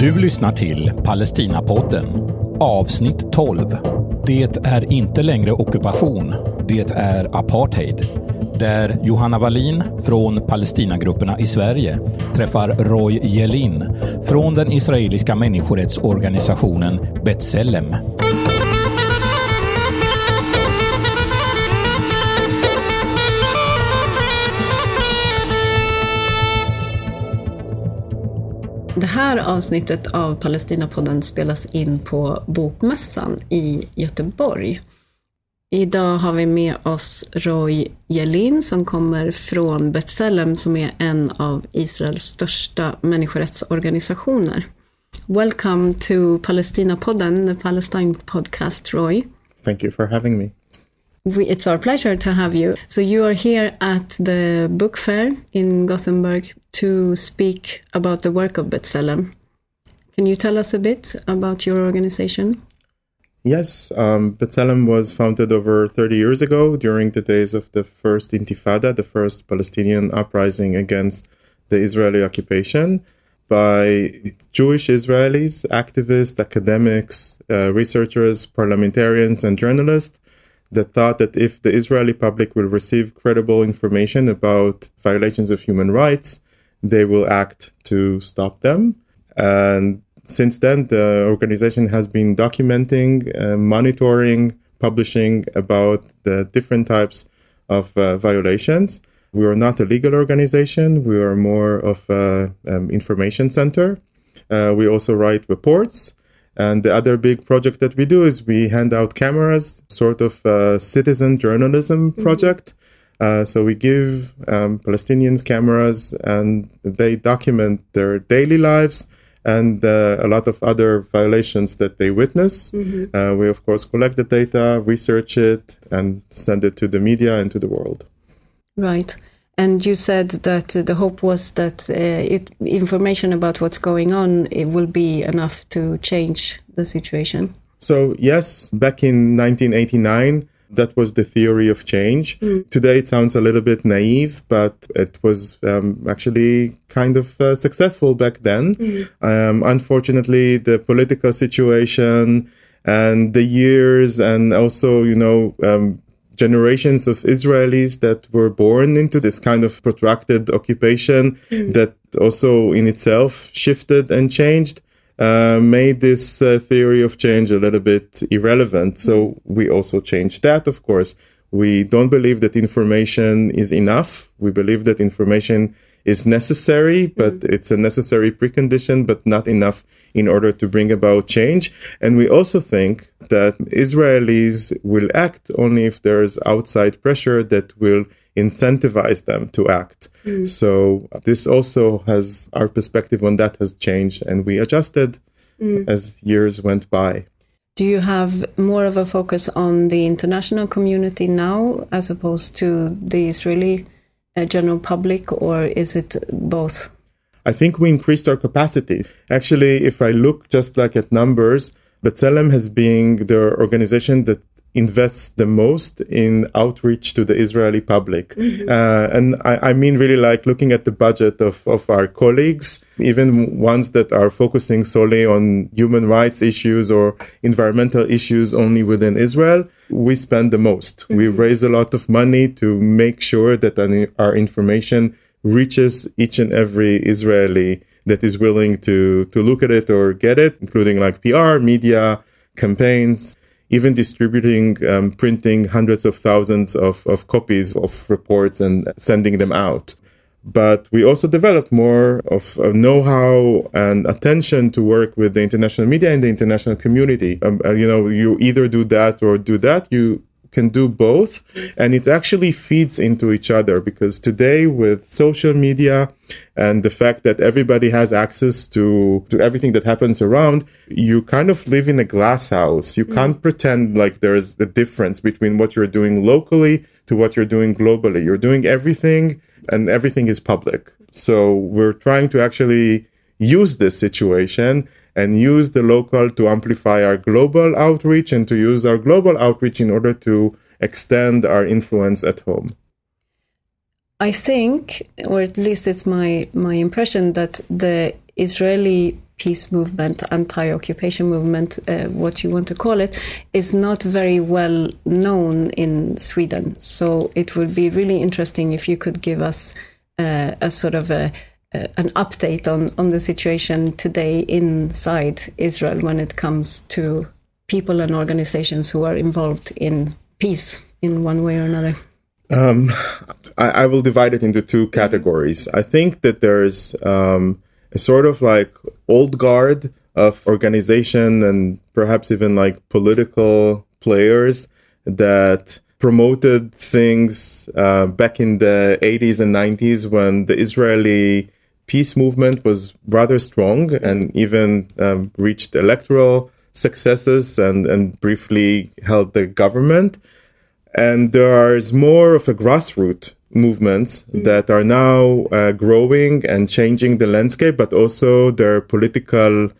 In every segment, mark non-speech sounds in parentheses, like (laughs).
Du lyssnar till Palestinapodden, avsnitt 12. Det är inte längre ockupation, det är apartheid. Där Johanna Wallin från Palestinagrupperna i Sverige träffar Roy Jelin från den israeliska människorättsorganisationen B'Tselem. Det här avsnittet av Palestinapodden spelas in på Bokmässan i Göteborg. Idag har vi med oss Roy Jelin som kommer från Betselem som är en av Israels största människorättsorganisationer. Welcome to Palestinapodden, the Palestine podcast, Roy. Thank you for having me. We, it's our pleasure to have you. So you are here at the book fair in Gothenburg to speak about the work of B'Tselem. Can you tell us a bit about your organization? Yes, um, B'Tselem was founded over 30 years ago during the days of the first Intifada, the first Palestinian uprising against the Israeli occupation, by Jewish Israelis, activists, academics, uh, researchers, parliamentarians, and journalists that thought that if the Israeli public will receive credible information about violations of human rights, they will act to stop them. And since then, the organization has been documenting, uh, monitoring, publishing about the different types of uh, violations. We are not a legal organization. We are more of an um, information center. Uh, we also write reports. And the other big project that we do is we hand out cameras, sort of a citizen journalism project. Uh, so we give um, Palestinians cameras and they document their daily lives and uh, a lot of other violations that they witness. Uh, we, of course, collect the data, research it, and send it to the media and to the world. Right. And you said that the hope was that uh, it, information about what's going on it will be enough to change the situation. So, yes, back in 1989, that was the theory of change. Today it sounds a little bit naive, but it was um, actually kind of uh, successful back then. Um, unfortunately, the political situation and the years, and also, you know, um, generations of Israelis that were born into this kind of protracted occupation that also in itself shifted and changed uh, made this uh, theory of change a little bit irrelevant. So we also changed that, of course. We don't believe that information is enough. We believe that information is necessary, but mm-hmm. it's a necessary precondition, but not enough in order to bring about change. And we also think that Israelis will act only if there's outside pressure that will incentivize them to act. Mm. So this also has our perspective on that has changed and we adjusted mm. as years went by. Do you have more of a focus on the international community now as opposed to the Israeli general public, or is it both? I think we increased our capacity. Actually, if I look just like at numbers, B'Tselem has been the organization that invests the most in outreach to the Israeli public. Uh, and I, I mean really like looking at the budget of, of our colleagues, even ones that are focusing solely on human rights issues or environmental issues only within Israel. We spend the most. We raise a lot of money to make sure that our information reaches each and every Israeli that is willing to, to look at it or get it, including like PR, media, campaigns, even distributing, um, printing hundreds of thousands of, of copies of reports and sending them out. But we also developed more of uh, know-how and attention to work with the international media and the international community. Um, uh, you know, you either do that or do that. You can do both and it actually feeds into each other because today with social media and the fact that everybody has access to to everything that happens around you kind of live in a glass house. You can't mm. pretend like there's a difference between what you're doing locally to what you're doing globally. You're doing everything and everything is public. So we're trying to actually use this situation and use the local to amplify our global outreach and to use our global outreach in order to extend our influence at home. I think, or at least it's my my impression that the Israeli peace movement, anti occupation movement, uh, what you want to call it, is not very well known in Sweden. So it would be really interesting if you could give us uh, a sort of a, uh, an update on, on the situation today inside Israel when it comes to people and organizations who are involved in peace in one way or another. Um, I, I, will divide it into two categories. I think that there's um, a sort of like old guard of organization and perhaps even like political players that promoted things uh, back in the 80s and 90s when the Israeli peace movement was rather strong and even um, reached electoral successes and, and briefly held the government. And there is more of a grassroots movements mm. that are now uh, growing and changing the landscape, but also their political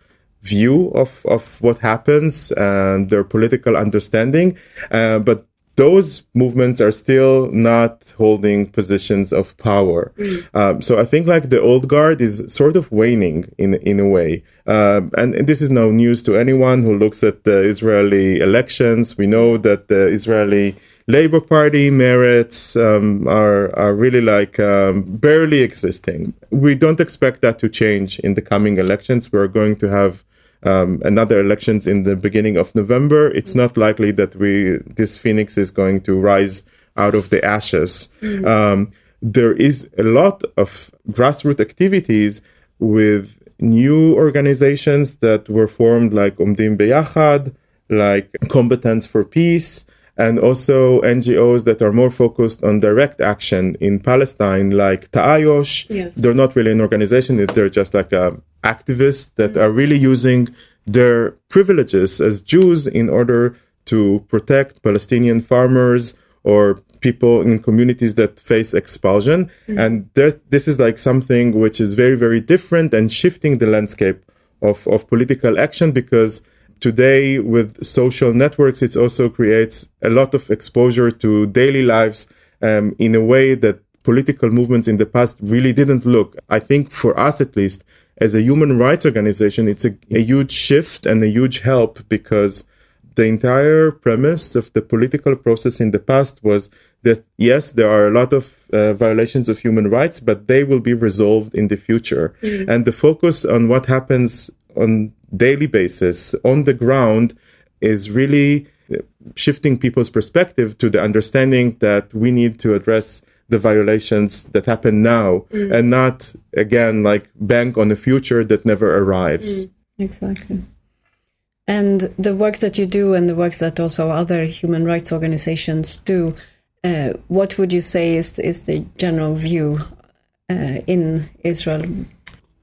view of, of what happens and their political understanding. Uh, but those movements are still not holding positions of power. Mm. Um, so I think like the old guard is sort of waning in in a way. Uh, and, and, this is no news to anyone who looks at the Israeli elections. We know that the Israeli Labour Party merits um, are are really like um, barely existing. We don't expect that to change in the coming elections. We're going to have um, another elections in the beginning of November. It's not likely that we this phoenix is going to rise out of the ashes. Mm-hmm. Um, there is a lot of grassroots activities with new organizations that were formed, like Omdim Beyachad, like Combatants for Peace and also NGOs that are more focused on direct action in Palestine, like Ta'ayush. Yes. They're not really an organization; they're just like uh, activists that mm-hmm. are really using their privileges as Jews in order to protect Palestinian farmers or people in communities that face expulsion. Mm-hmm. And this is like something which is very, very different and shifting the landscape of, of political action because today with social networks, it also creates a lot of exposure to daily lives um, in a way that political movements in the past really didn't look. I think for us, at least, as a human rights organization, it's a, a huge shift and a huge help because the entire premise of the political process in the past was that yes, there are a lot of uh, violations of human rights, but they will be resolved in the future. Mm-hmm. And the focus on what happens on daily basis on the ground is really shifting people's perspective to the understanding that we need to address the violations that happen now mm. and not again like bank on a future that never arrives mm. exactly and the work that you do and the work that also other human rights organizations do uh, what would you say is is the general view uh, in Israel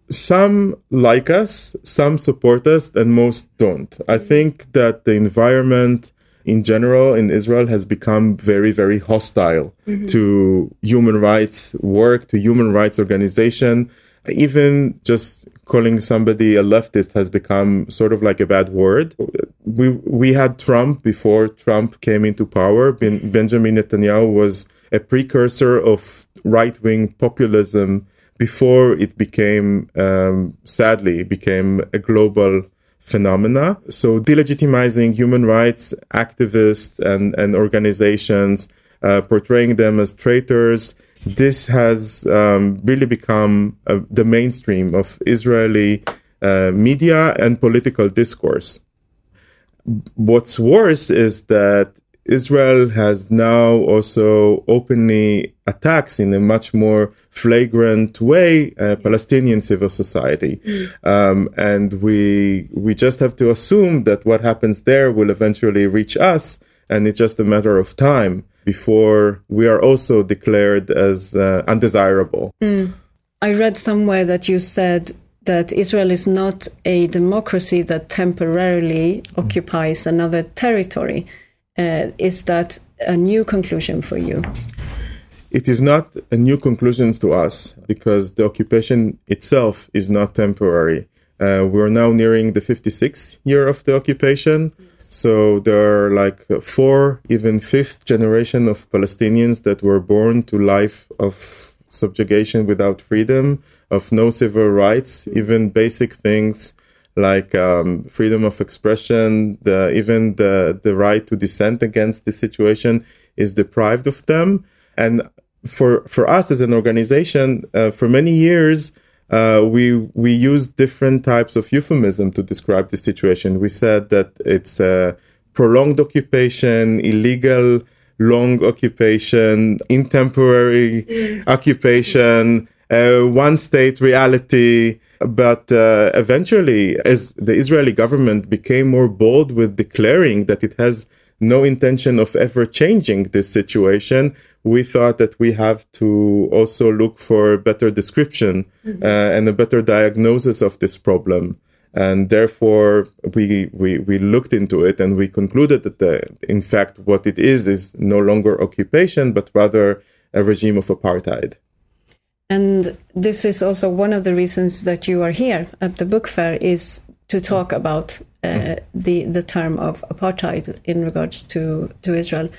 some like us, some support us, and most don't. I think that the environment in general in Israel has become very, very hostile mm-hmm. to human rights work, to human rights organization. Even just calling somebody a leftist has become sort of like a bad word. We we had Trump before Trump came into power. Ben, Benjamin Netanyahu was a precursor of right wing populism before it became, um, sadly, became a global phenomena. So delegitimizing human rights activists and, and organizations, uh, portraying them as traitors, this has um, really become uh, the mainstream of Israeli uh, media and political discourse. What's worse is that Israel has now also openly attacks in a much more flagrant way uh, Palestinian civil society, mm. um, and we we just have to assume that what happens there will eventually reach us, and it's just a matter of time before we are also declared as uh, undesirable. Mm. I read somewhere that you said that Israel is not a democracy that temporarily mm. occupies another territory uh, is that a new conclusion for you? It is not a new conclusion to us because the occupation itself is not temporary. Uh, we're now nearing the 56th year of the occupation. Yes. So there are like four, even fifth generation of Palestinians that were born to life of subjugation without freedom, of no civil rights, even basic things like um, freedom of expression, the, even the, the right to dissent against the situation is deprived of them. And for, for us as an organization, uh, for many years, uh, we we used different types of euphemism to describe the situation. We said that it's a prolonged occupation, illegal long occupation, intemporary mm. occupation, uh, one state reality. But uh, eventually, as the Israeli government became more bold with declaring that it has no intention of ever changing this situation, we thought that we have to also look for a better description mm-hmm. uh, and a better diagnosis of this problem. And therefore, we, we, we looked into it and we concluded that, the, in fact, what it is is no longer occupation, but rather a regime of apartheid. And this is also one of the reasons that you are here at the book fair is to talk about uh, the the term of apartheid in regards to to Israel.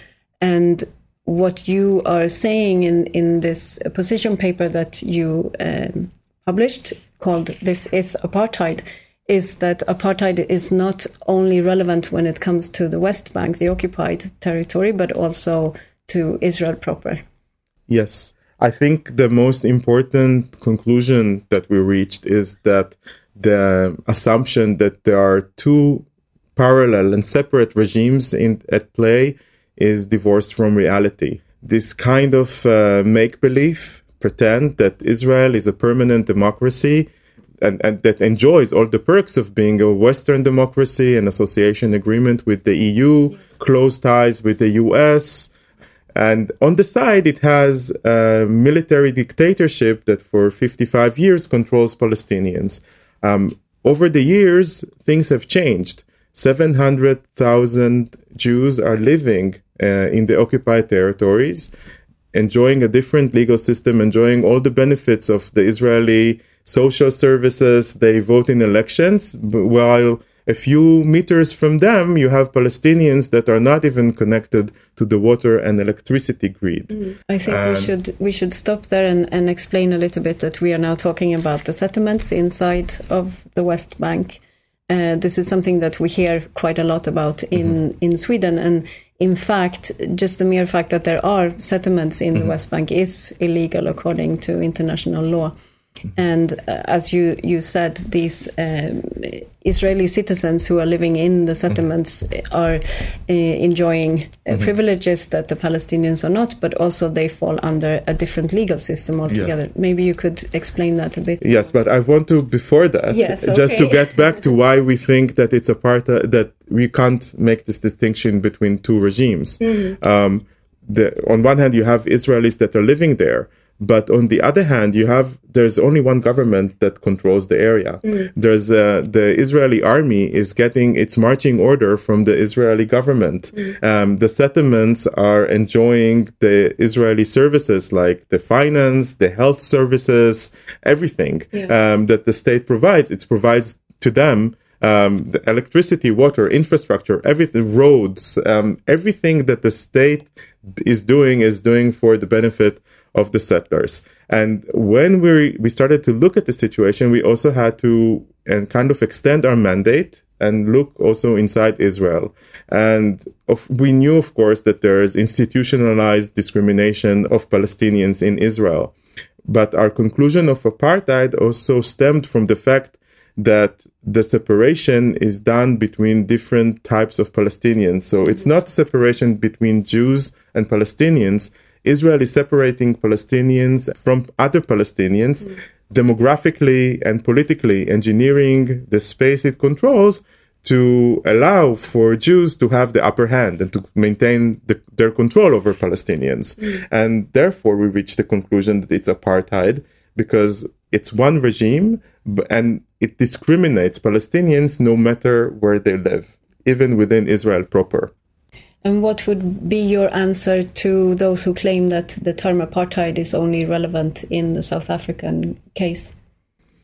And what you are saying in, in this position paper that you um, published called This is Apartheid is that apartheid is not only relevant when it comes to the West Bank, the occupied territory, but also to Israel proper. Yes. I think the most important conclusion that we reached is that the assumption that there are two parallel and separate regimes in, at play is divorced from reality. This kind of uh, make believe, pretend that Israel is a permanent democracy and, and that enjoys all the perks of being a Western democracy, an association agreement with the EU, close ties with the US. And on the side, it has a military dictatorship that for 55 years controls Palestinians. Um, over the years, things have changed. 700,000 Jews are living uh, in the occupied territories, enjoying a different legal system, enjoying all the benefits of the Israeli social services. They vote in elections, while a few meters from them, you have Palestinians that are not even connected to the water and electricity grid. Mm. I think and we should we should stop there and, and explain a little bit that we are now talking about the settlements inside of the West Bank. Uh, this is something that we hear quite a lot about in, mm-hmm. in Sweden. And in fact, just the mere fact that there are settlements in mm-hmm. the West Bank is illegal according to international law. And uh, as you, you said, these um, Israeli citizens who are living in the settlements are uh, enjoying uh, mm-hmm. privileges that the Palestinians are not, but also they fall under a different legal system altogether. Yes. Maybe you could explain that a bit. Yes, but I want to, before that, yes, okay. just to get back to (laughs) why we think that it's a part of, that we can't make this distinction between two regimes. Mm-hmm. Um, the, on one hand, you have Israelis that are living there but on the other hand, you have there's only one government that controls the area. Mm. There's uh, the Israeli army is getting its marching order from the Israeli government. Mm. Um, the settlements are enjoying the Israeli services like the finance, the health services, everything yeah. um, that the state provides. It provides to them um, the electricity, water, infrastructure, everything, roads, um, everything that the state is doing is doing for the benefit of the settlers. And when we we started to look at the situation, we also had to and kind of extend our mandate and look also inside Israel. And of, we knew, of course, that there is institutionalized discrimination of Palestinians in Israel. But our conclusion of apartheid also stemmed from the fact that the separation is done between different types of Palestinians. So it's not separation between Jews and Palestinians, Israel is separating Palestinians from other Palestinians mm. demographically and politically, engineering the space it controls to allow for Jews to have the upper hand and to maintain the, their control over Palestinians. Mm. And therefore, we reach the conclusion that it's apartheid because it's one regime and it discriminates Palestinians no matter where they live, even within Israel proper. And what would be your answer to those who claim that the term apartheid is only relevant in the South African case?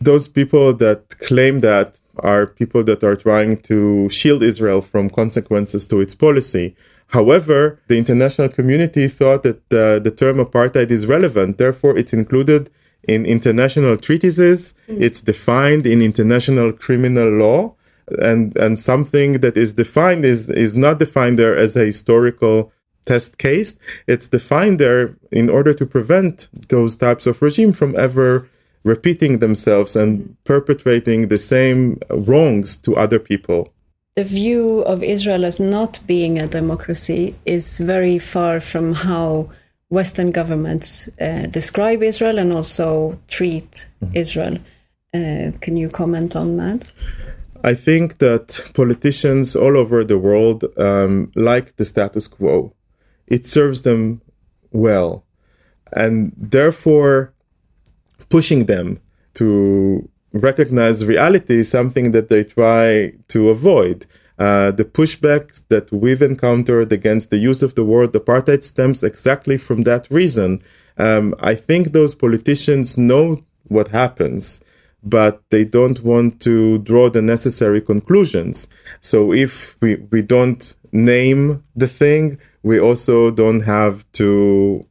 Those people that claim that are people that are trying to shield Israel from consequences to its policy. However, the international community thought that uh, the term apartheid is relevant, therefore, it's included in international treatises. Mm. It's defined in international criminal law. And, and something that is defined is, is not defined there as a historical test case. It's defined there in order to prevent those types of regime from ever repeating themselves and perpetrating the same wrongs to other people. The view of Israel as not being a democracy is very far from how Western governments uh, describe Israel and also treat mm-hmm. Israel. Uh, can you comment on that? I think that politicians all over the world um, like the status quo. It serves them well. And therefore, pushing them to recognize reality is something that they try to avoid. Uh, the pushback that we've encountered against the use of the word apartheid stems exactly from that reason. Um, I think those politicians know what happens, but they don't want to draw the necessary conclusions. So if we, we don't name the thing, we also don't have to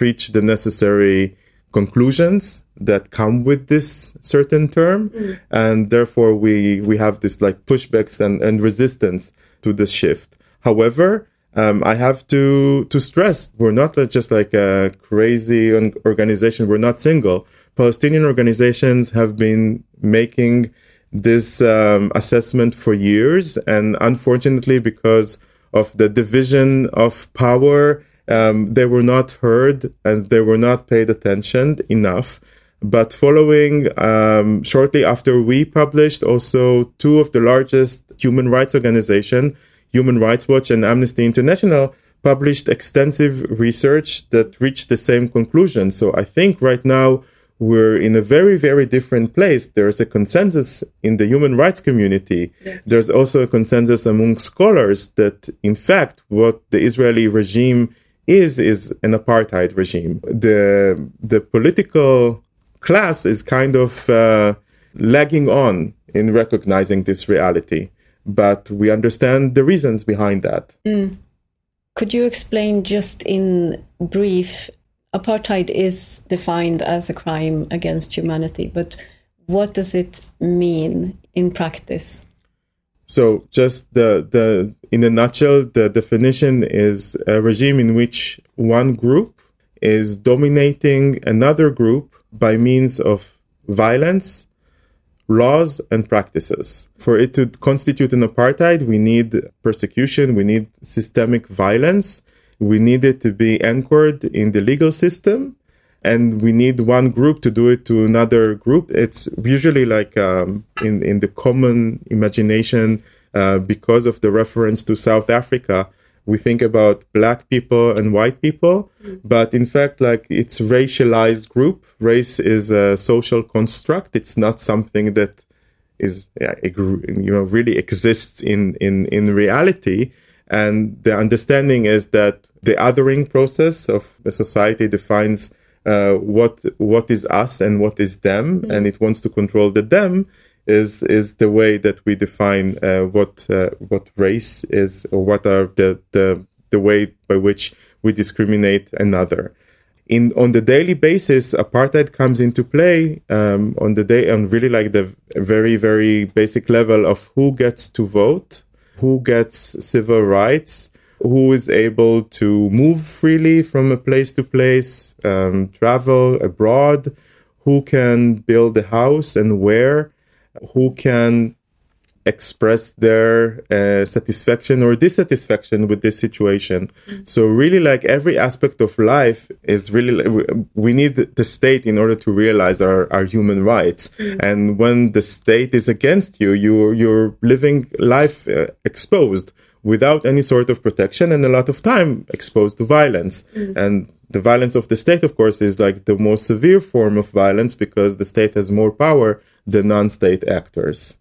reach the necessary conclusions that come with this certain term mm. and therefore we we have this like pushbacks and, and resistance to the shift however um, I have to to stress we're not just like a crazy organization. We're not single. Palestinian organizations have been making this um, assessment for years, and unfortunately, because of the division of power, um, they were not heard and they were not paid attention enough. But following um, shortly after we published, also two of the largest human rights organization, Human Rights Watch and Amnesty International, published extensive research that reached the same conclusion. So I think right now we're in a very, very different place. There's a consensus in the human rights community. Yes. There's also a consensus among scholars that, in fact, what the Israeli regime is, is an apartheid regime. The, the political class is kind of uh, lagging on in recognizing this reality, but we understand the reasons behind that. Mm. Could you explain just in brief? Apartheid is defined as a crime against humanity, but what does it mean in practice? So, just the the in a nutshell, the definition is a regime in which one group is dominating another group by means of violence, laws, and practices. For it to constitute an apartheid, we need persecution, we need systemic violence, we need it to be anchored in the legal system, and we need one group to do it to another group. It's usually like um, in, in the common imagination, uh, because of the reference to South Africa, we think about black people and white people, mm. but in fact, like it's racialized group. Race is a social construct. It's not something that is yeah, you know really exists in in in reality. And the understanding is that the othering process of the society defines uh, what what is us and what is them, mm. and it wants to control the them is is the way that we define uh, what uh, what race is or what are the, the the way by which we discriminate another. In on the daily basis, apartheid comes into play um, on the day on really like the very very basic level of who gets to vote, who gets civil rights, who is able to move freely from a place to place, um, travel abroad, who can build a house and where, who can express their uh, satisfaction or dissatisfaction with this situation. Mm-hmm. So really like every aspect of life is really we need the state in order to realize our, our human rights. Mm-hmm. And when the state is against you, you you're living life uh, exposed without any sort of protection and a lot of time exposed to violence. Mm-hmm. And the violence of the state, of course, is like the most severe form of violence because the state has more power than non state actors.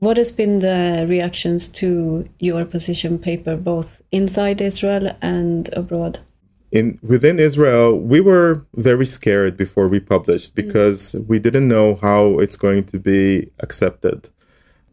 What has been the reactions to your position paper, both inside Israel and abroad? In within Israel, we were very scared before we published mm. because mm. we didn't know how it's going to be accepted.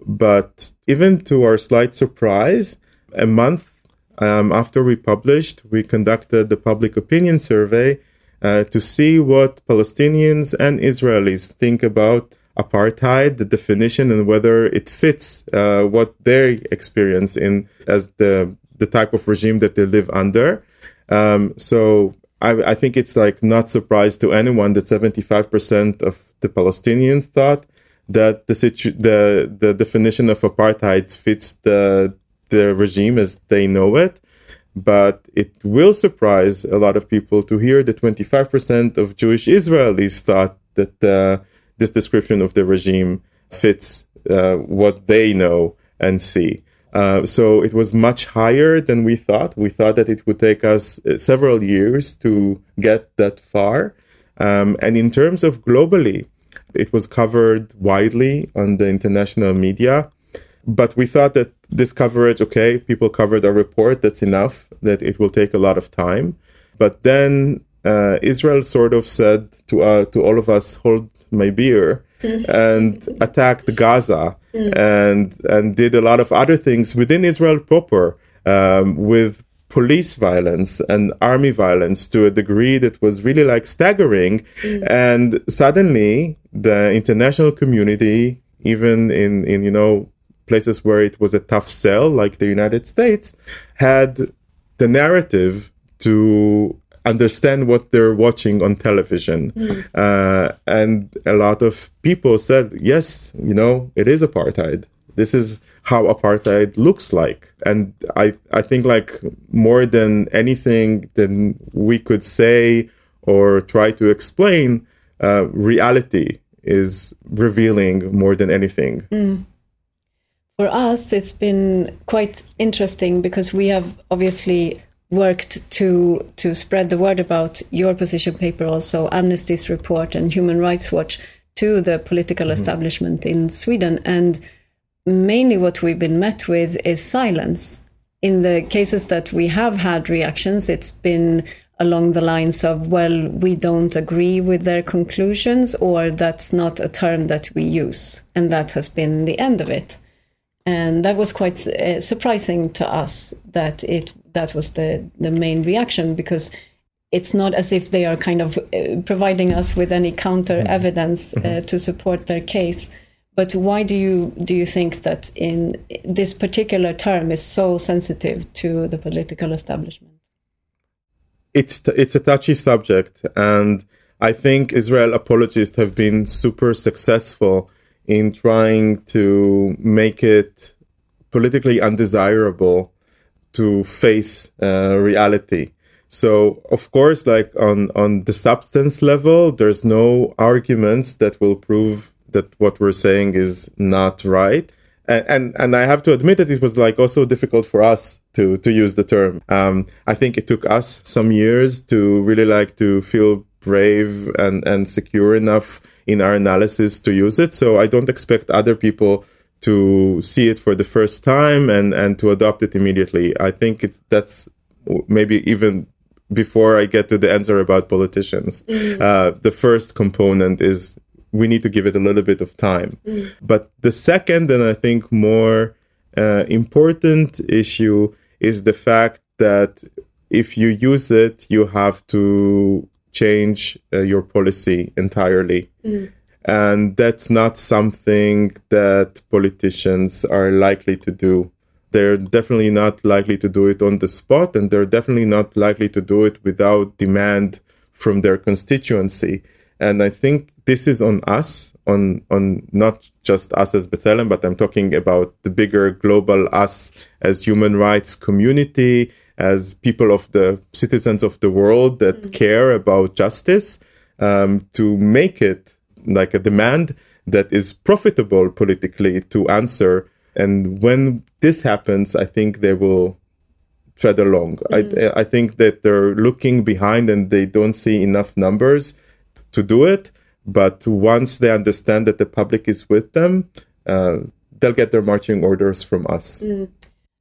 But even to our slight surprise, a month um, after we published, we conducted the public opinion survey, uh, to see what Palestinians and Israelis think about apartheid, the definition, and whether it fits uh, what they experience in as the the type of regime that they live under. Um, so I, I, think it's like not surprise to anyone that 75% of the Palestinians thought that the situ- the the definition of apartheid fits the the regime as they know it. But it will surprise a lot of people to hear that 25% of Jewish Israelis thought that uh, this description of the regime fits uh, what they know and see. Uh, so it was much higher than we thought. We thought that it would take us uh, several years to get that far. Um, and in terms of globally, it was covered widely on the international media. But we thought that this coverage, okay, people covered our report, that's enough, that it will take a lot of time. But then uh, Israel sort of said to, uh, to all of us, hold my beer, and attacked Gaza and, and did a lot of other things within Israel proper um, with police violence and army violence to a degree that was really like staggering. Mm. And suddenly the international community, even in, in, you know, places where it was a tough sell, like the United States, had the narrative to understand what they're watching on television. Mm. Uh, and a lot of people said, yes, you know, it is apartheid. This is how apartheid looks like. And I, I think like more than anything than we could say or try to explain, uh, reality is revealing more than anything. Mm. For us, it's been quite interesting because we have obviously worked to to spread the word about your position paper, also Amnesty's report and Human Rights Watch to the political mm-hmm. establishment in Sweden. And mainly what we've been met with is silence. In the cases that we have had reactions, it's been along the lines of, well, we don't agree with their conclusions, or that's not a term that we use. And that has been the end of it. And that was quite uh, surprising to us that it that was the the main reaction because it's not as if they are kind of uh, providing us with any counter mm-hmm. evidence uh, mm-hmm. to support their case. But why do you do you think that in this particular term is so sensitive to the political establishment? It's it's a touchy subject, and I think Israel apologists have been super successful in trying to make it politically undesirable to face uh, reality. So of course, like on on the substance level, there's no arguments that will prove that what we're saying is not right. And, and, and I have to admit that it was like also difficult for us to to use the term. Um, I think it took us some years to really like to feel brave and and secure enough in our analysis to use it. So I don't expect other people to see it for the first time and and to adopt it immediately. I think it's that's maybe even before I get to the answer about politicians. Mm. Uh, the first component is we need to give it a little bit of time. Mm. But the second, and I think more uh, important issue is the fact that if you use it, you have to change uh, your policy entirely. Mm. And that's not something that politicians are likely to do. They're definitely not likely to do it on the spot, and they're definitely not likely to do it without demand from their constituency. And I think this is on us, on on not just us as B'Tselem, but I'm talking about the bigger global us as human rights community, as people of the citizens of the world that mm-hmm. care about justice, um, to make it like a demand that is profitable politically to answer. And when this happens, I think they will tread along. Mm-hmm. I, I think that they're looking behind and they don't see enough numbers to do it. But once they understand that the public is with them, uh, they'll get their marching orders from us. Mm.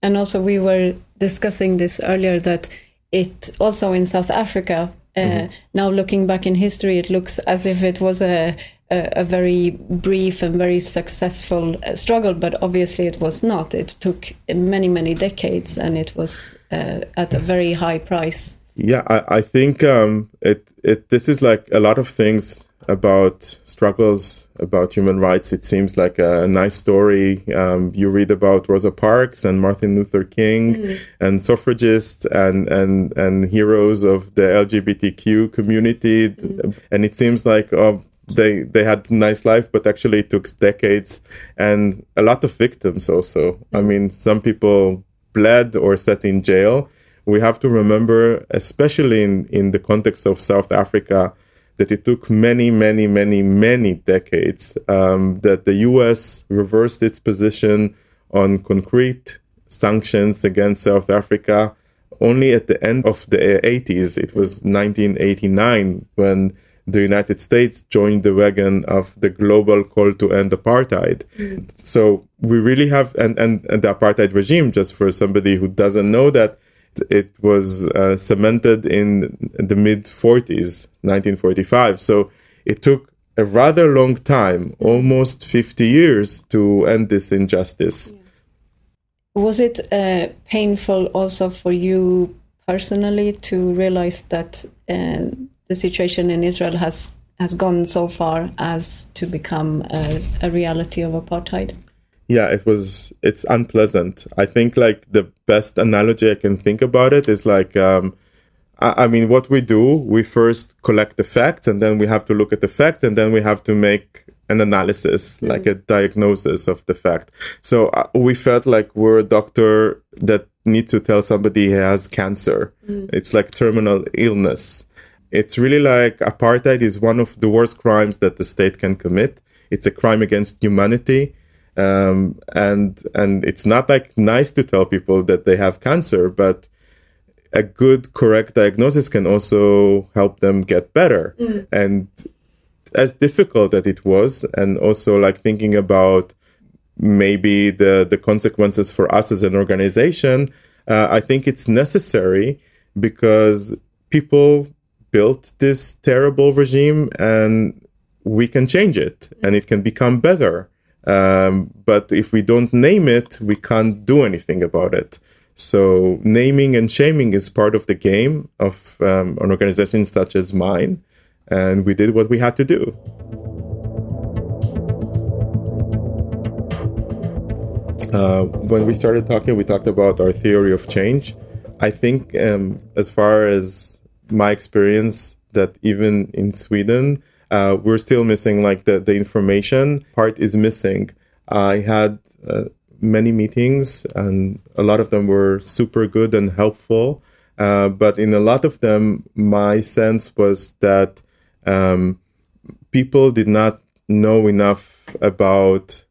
And also, we were discussing this earlier that it also in South Africa. Uh, mm-hmm. Now, looking back in history, it looks as if it was a, a, a very brief and very successful uh, struggle, but obviously it was not. It took many, many decades, and it was uh, at a very high price Yeah, I, I think um, it it this is like a lot of things about struggles about human rights. It seems like a, nice story. Um, you read about Rosa Parks and Martin Luther King mm. and suffragists and, and, and heroes of the LGBTQ community. Mm. And it seems like oh, they, they had a nice life, but actually it took decades and a lot of victims also. Mm. I mean, some people bled or sat in jail. We have to remember, especially in, in the context of South Africa, that it took many, many, many, many decades um, that the US reversed its position on concrete sanctions against South Africa only at the end of the 80s. It was 1989 when the United States joined the wagon of the global call to end apartheid. Mm. So we really have, and, and, and the apartheid regime, just for somebody who doesn't know that, it was uh, cemented in the mid 40s, 1945. So it took a rather long time, almost 50 years, to end this injustice. Was it uh, painful also for you personally to realize that uh, the situation in Israel has has gone so far as to become a, a reality of apartheid? Yeah it was it's unpleasant. I think like the best analogy i can think about it is like um I, I mean what we do we first collect the facts and then we have to look at the facts and then we have to make an analysis mm. like a diagnosis of the fact. So uh, we felt like we're a doctor that needs to tell somebody he has cancer. Mm. it's like terminal illness. It's really like apartheid is one of the worst crimes that the state can commit. It's a crime against humanity um, and and it's not like nice to tell people that they have cancer, but a good correct diagnosis can also help them get better. Mm. And as difficult that it was, and also like thinking about maybe the the consequences for us as an organization, uh, I think it's necessary because people built this terrible regime and we can change it and it can become better um, but if we don't name it, we can't do anything about it. So naming and shaming is part of the game of um, an organization such as mine, and we did what we had to do. Uh, when we started talking, we talked about our theory of change. I think, um, as far as my experience, that even in Sweden, uh, we're still missing like the, the information part is missing. I had uh, many meetings and a lot of them were super good and helpful. Uh, but in a lot of them, my sense was that um, people did not know enough about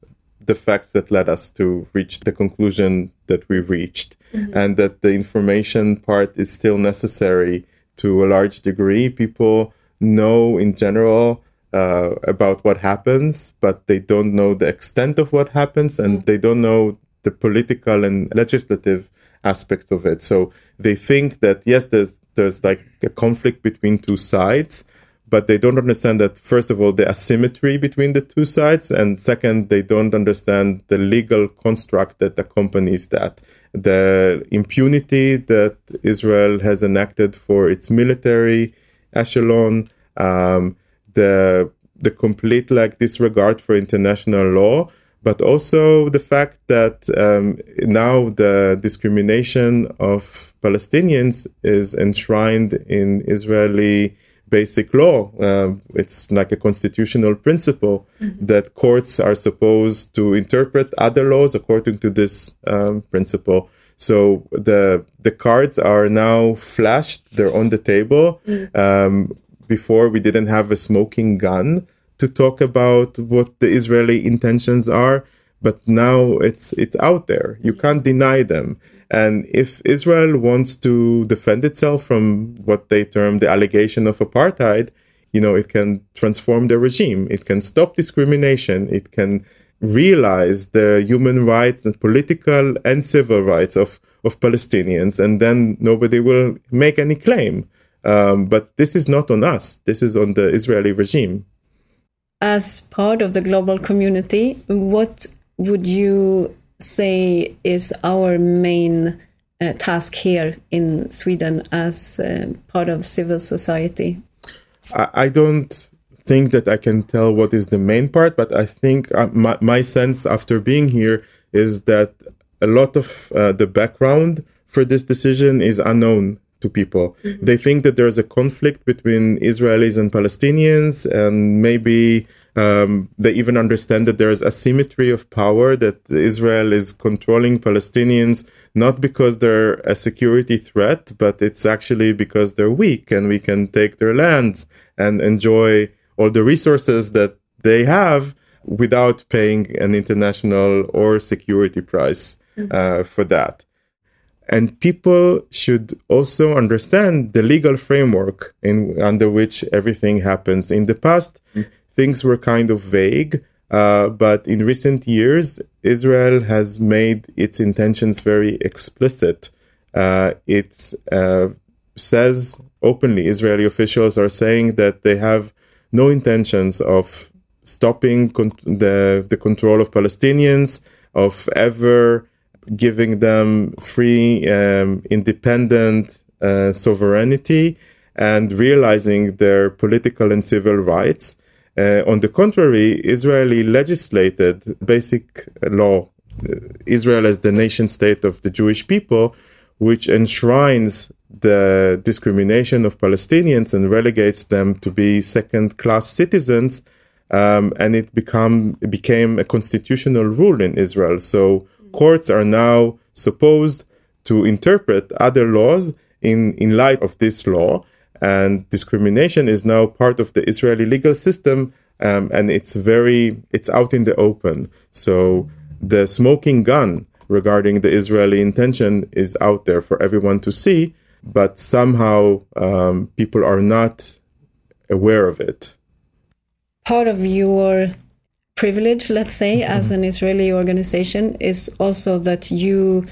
the facts that led us to reach the conclusion that we reached, mm-hmm. and that the information part is still necessary to a large degree. People know in general uh, about what happens, but they don't know the extent of what happens and mm. they don't know the political and legislative aspect of it. So they think that yes, there's there's like a conflict between two sides, but they don't understand that first of all the asymmetry between the two sides, and second they don't understand the legal construct that accompanies that. The impunity that Israel has enacted for its military echelon, um, the the complete like disregard for international law, but also the fact that um, now the discrimination of Palestinians is enshrined in Israeli basic law. Uh, it's like a constitutional principle mm-hmm. that courts are supposed to interpret other laws according to this um, principle. So the the cards are now flashed; they're on the table. Mm-hmm. Um, before we didn't have a smoking gun to talk about what the Israeli intentions are, but now it's it's out there. You can't deny them. And if Israel wants to defend itself from what they term the allegation of apartheid, you know, it can transform the regime. It can stop discrimination. It can realize the human rights and political and civil rights of, of Palestinians. And then nobody will make any claim. Um, but this is not on us. This is on the Israeli regime. As part of the global community, what would you say is our main uh, task here in Sweden as uh, part of civil society? I, I, don't think that I can tell what is the main part, but I think uh, my, my sense after being here is that a lot of uh, the background for this decision is unknown to people. Mm-hmm. They think that there's a conflict between Israelis and Palestinians, and maybe um, they even understand that there's asymmetry of power, that Israel is controlling Palestinians not because they're a security threat, but it's actually because they're weak and we can take their lands and enjoy all the resources that they have without paying an international or security price mm-hmm. uh, for that. And people should also understand the legal framework in under which everything happens. In the past, mm-hmm things were kind of vague. Uh, but in recent years, Israel has made its intentions very explicit. Uh, it uh, says openly, Israeli officials are saying that they have no intentions of stopping con- the, the control of Palestinians, of ever giving them free, um, independent uh, sovereignty, and realizing their political and civil rights. Uh, on the contrary, Israeli legislated basic law, uh, Israel as the nation state of the Jewish people, which enshrines the discrimination of Palestinians and relegates them to be second class citizens. Um, and it become it became a constitutional rule in Israel. So courts are now supposed to interpret other laws in, in light of this law and discrimination is now part of the Israeli legal system, um, and it's very it's out in the open. So the smoking gun regarding the Israeli intention is out there for everyone to see, but somehow um, people are not aware of it. Part of your privilege, let's say, mm-hmm. as an Israeli organization, is also that you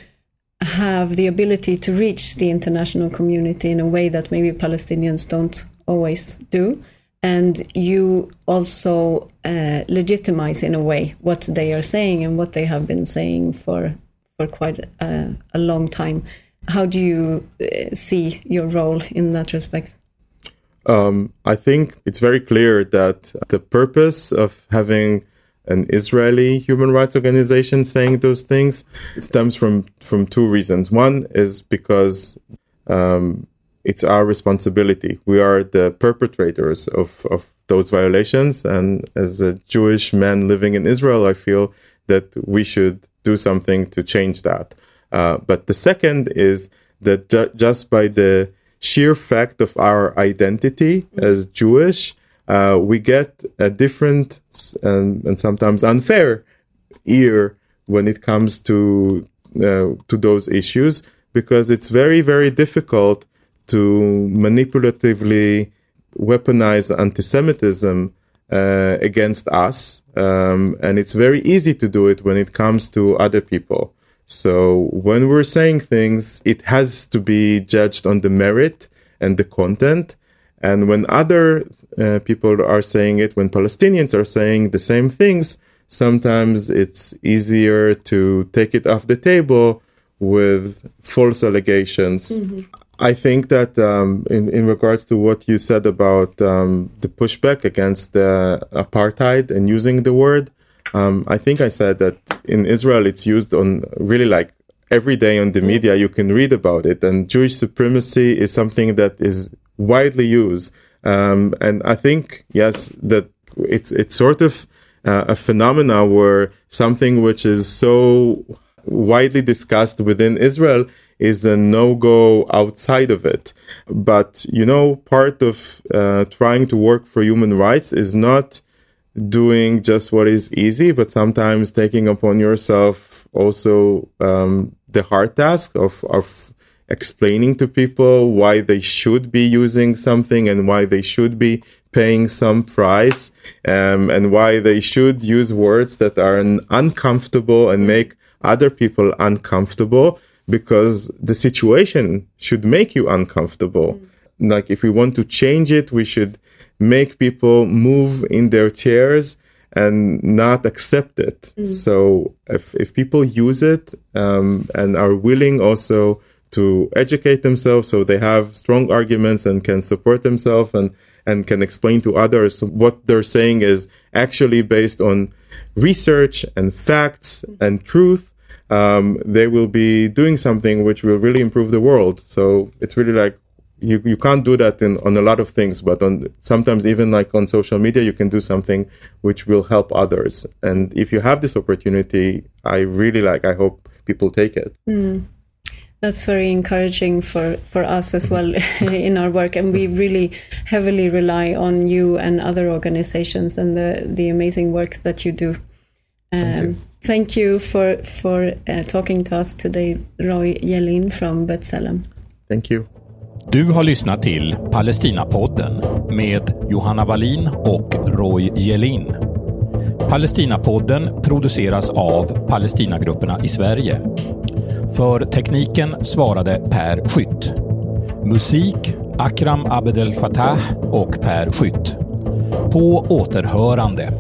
have the ability to reach the international community in a way that maybe Palestinians don't always do. And you also uh, legitimize in a way what they are saying and what they have been saying for for quite a, a long time. How do you uh, see your role in that respect? Um, I think it's very clear that the purpose of having an Israeli human rights organization saying those things stems from from two reasons. One is because um, it's our responsibility. We are the perpetrators of of those violations, and as a Jewish man living in Israel, I feel that we should do something to change that. Uh, but the second is that ju- just by the sheer fact of our identity as Jewish, uh, we get a different and, and, sometimes unfair ear when it comes to uh, to those issues because it's very very difficult to manipulatively weaponize anti-Semitism uh, against us, um, and it's very easy to do it when it comes to other people. So when we're saying things, it has to be judged on the merit and the content and when other uh, people are saying it, when Palestinians are saying the same things, sometimes it's easier to take it off the table with false allegations. Mm-hmm. I think that um, in, in regards to what you said about um, the pushback against the apartheid and using the word, um, I think I said that in Israel it's used on really like every day on the media you can read about it and Jewish supremacy is something that is widely used. Um, and I think, yes, that it's, it's sort of uh, a phenomena where something which is so widely discussed within Israel is a no-go outside of it. But, you know, part of uh, trying to work for human rights is not doing just what is easy, but sometimes taking upon yourself also um, the hard task of, of explaining to people why they should be using something and why they should be paying some price um, and why they should use words that are uncomfortable and make other people uncomfortable because the situation should make you uncomfortable. Mm. Like if we want to change it, we should make people move in their chairs and not accept it. Mm. So if, if people use it um, and are willing also to educate themselves so they have strong arguments and can support themselves and and can explain to others what they're saying is actually based on research and facts and truth um, they will be doing something which will really improve the world so it's really like you, you can't do that in, on a lot of things but on sometimes even like on social media you can do something which will help others and if you have this opportunity i really like i hope people take it mm. That's very encouraging for, for us as well (laughs) in our work, and we really heavily rely on you and other organizations and the, the amazing work that you do. Um, thank, you. thank you for for uh, talking to us today, Roy Yellin from B'Tselem. Thank you. Du har lyssnat till Palestinapodden med Johanna Wallin och Roy Jelin. Palestinapodden produceras av Palestinagrupperna i Sverige. För tekniken svarade Per Skytt. Musik Akram Abdel Fattah och Per Skytt. På återhörande.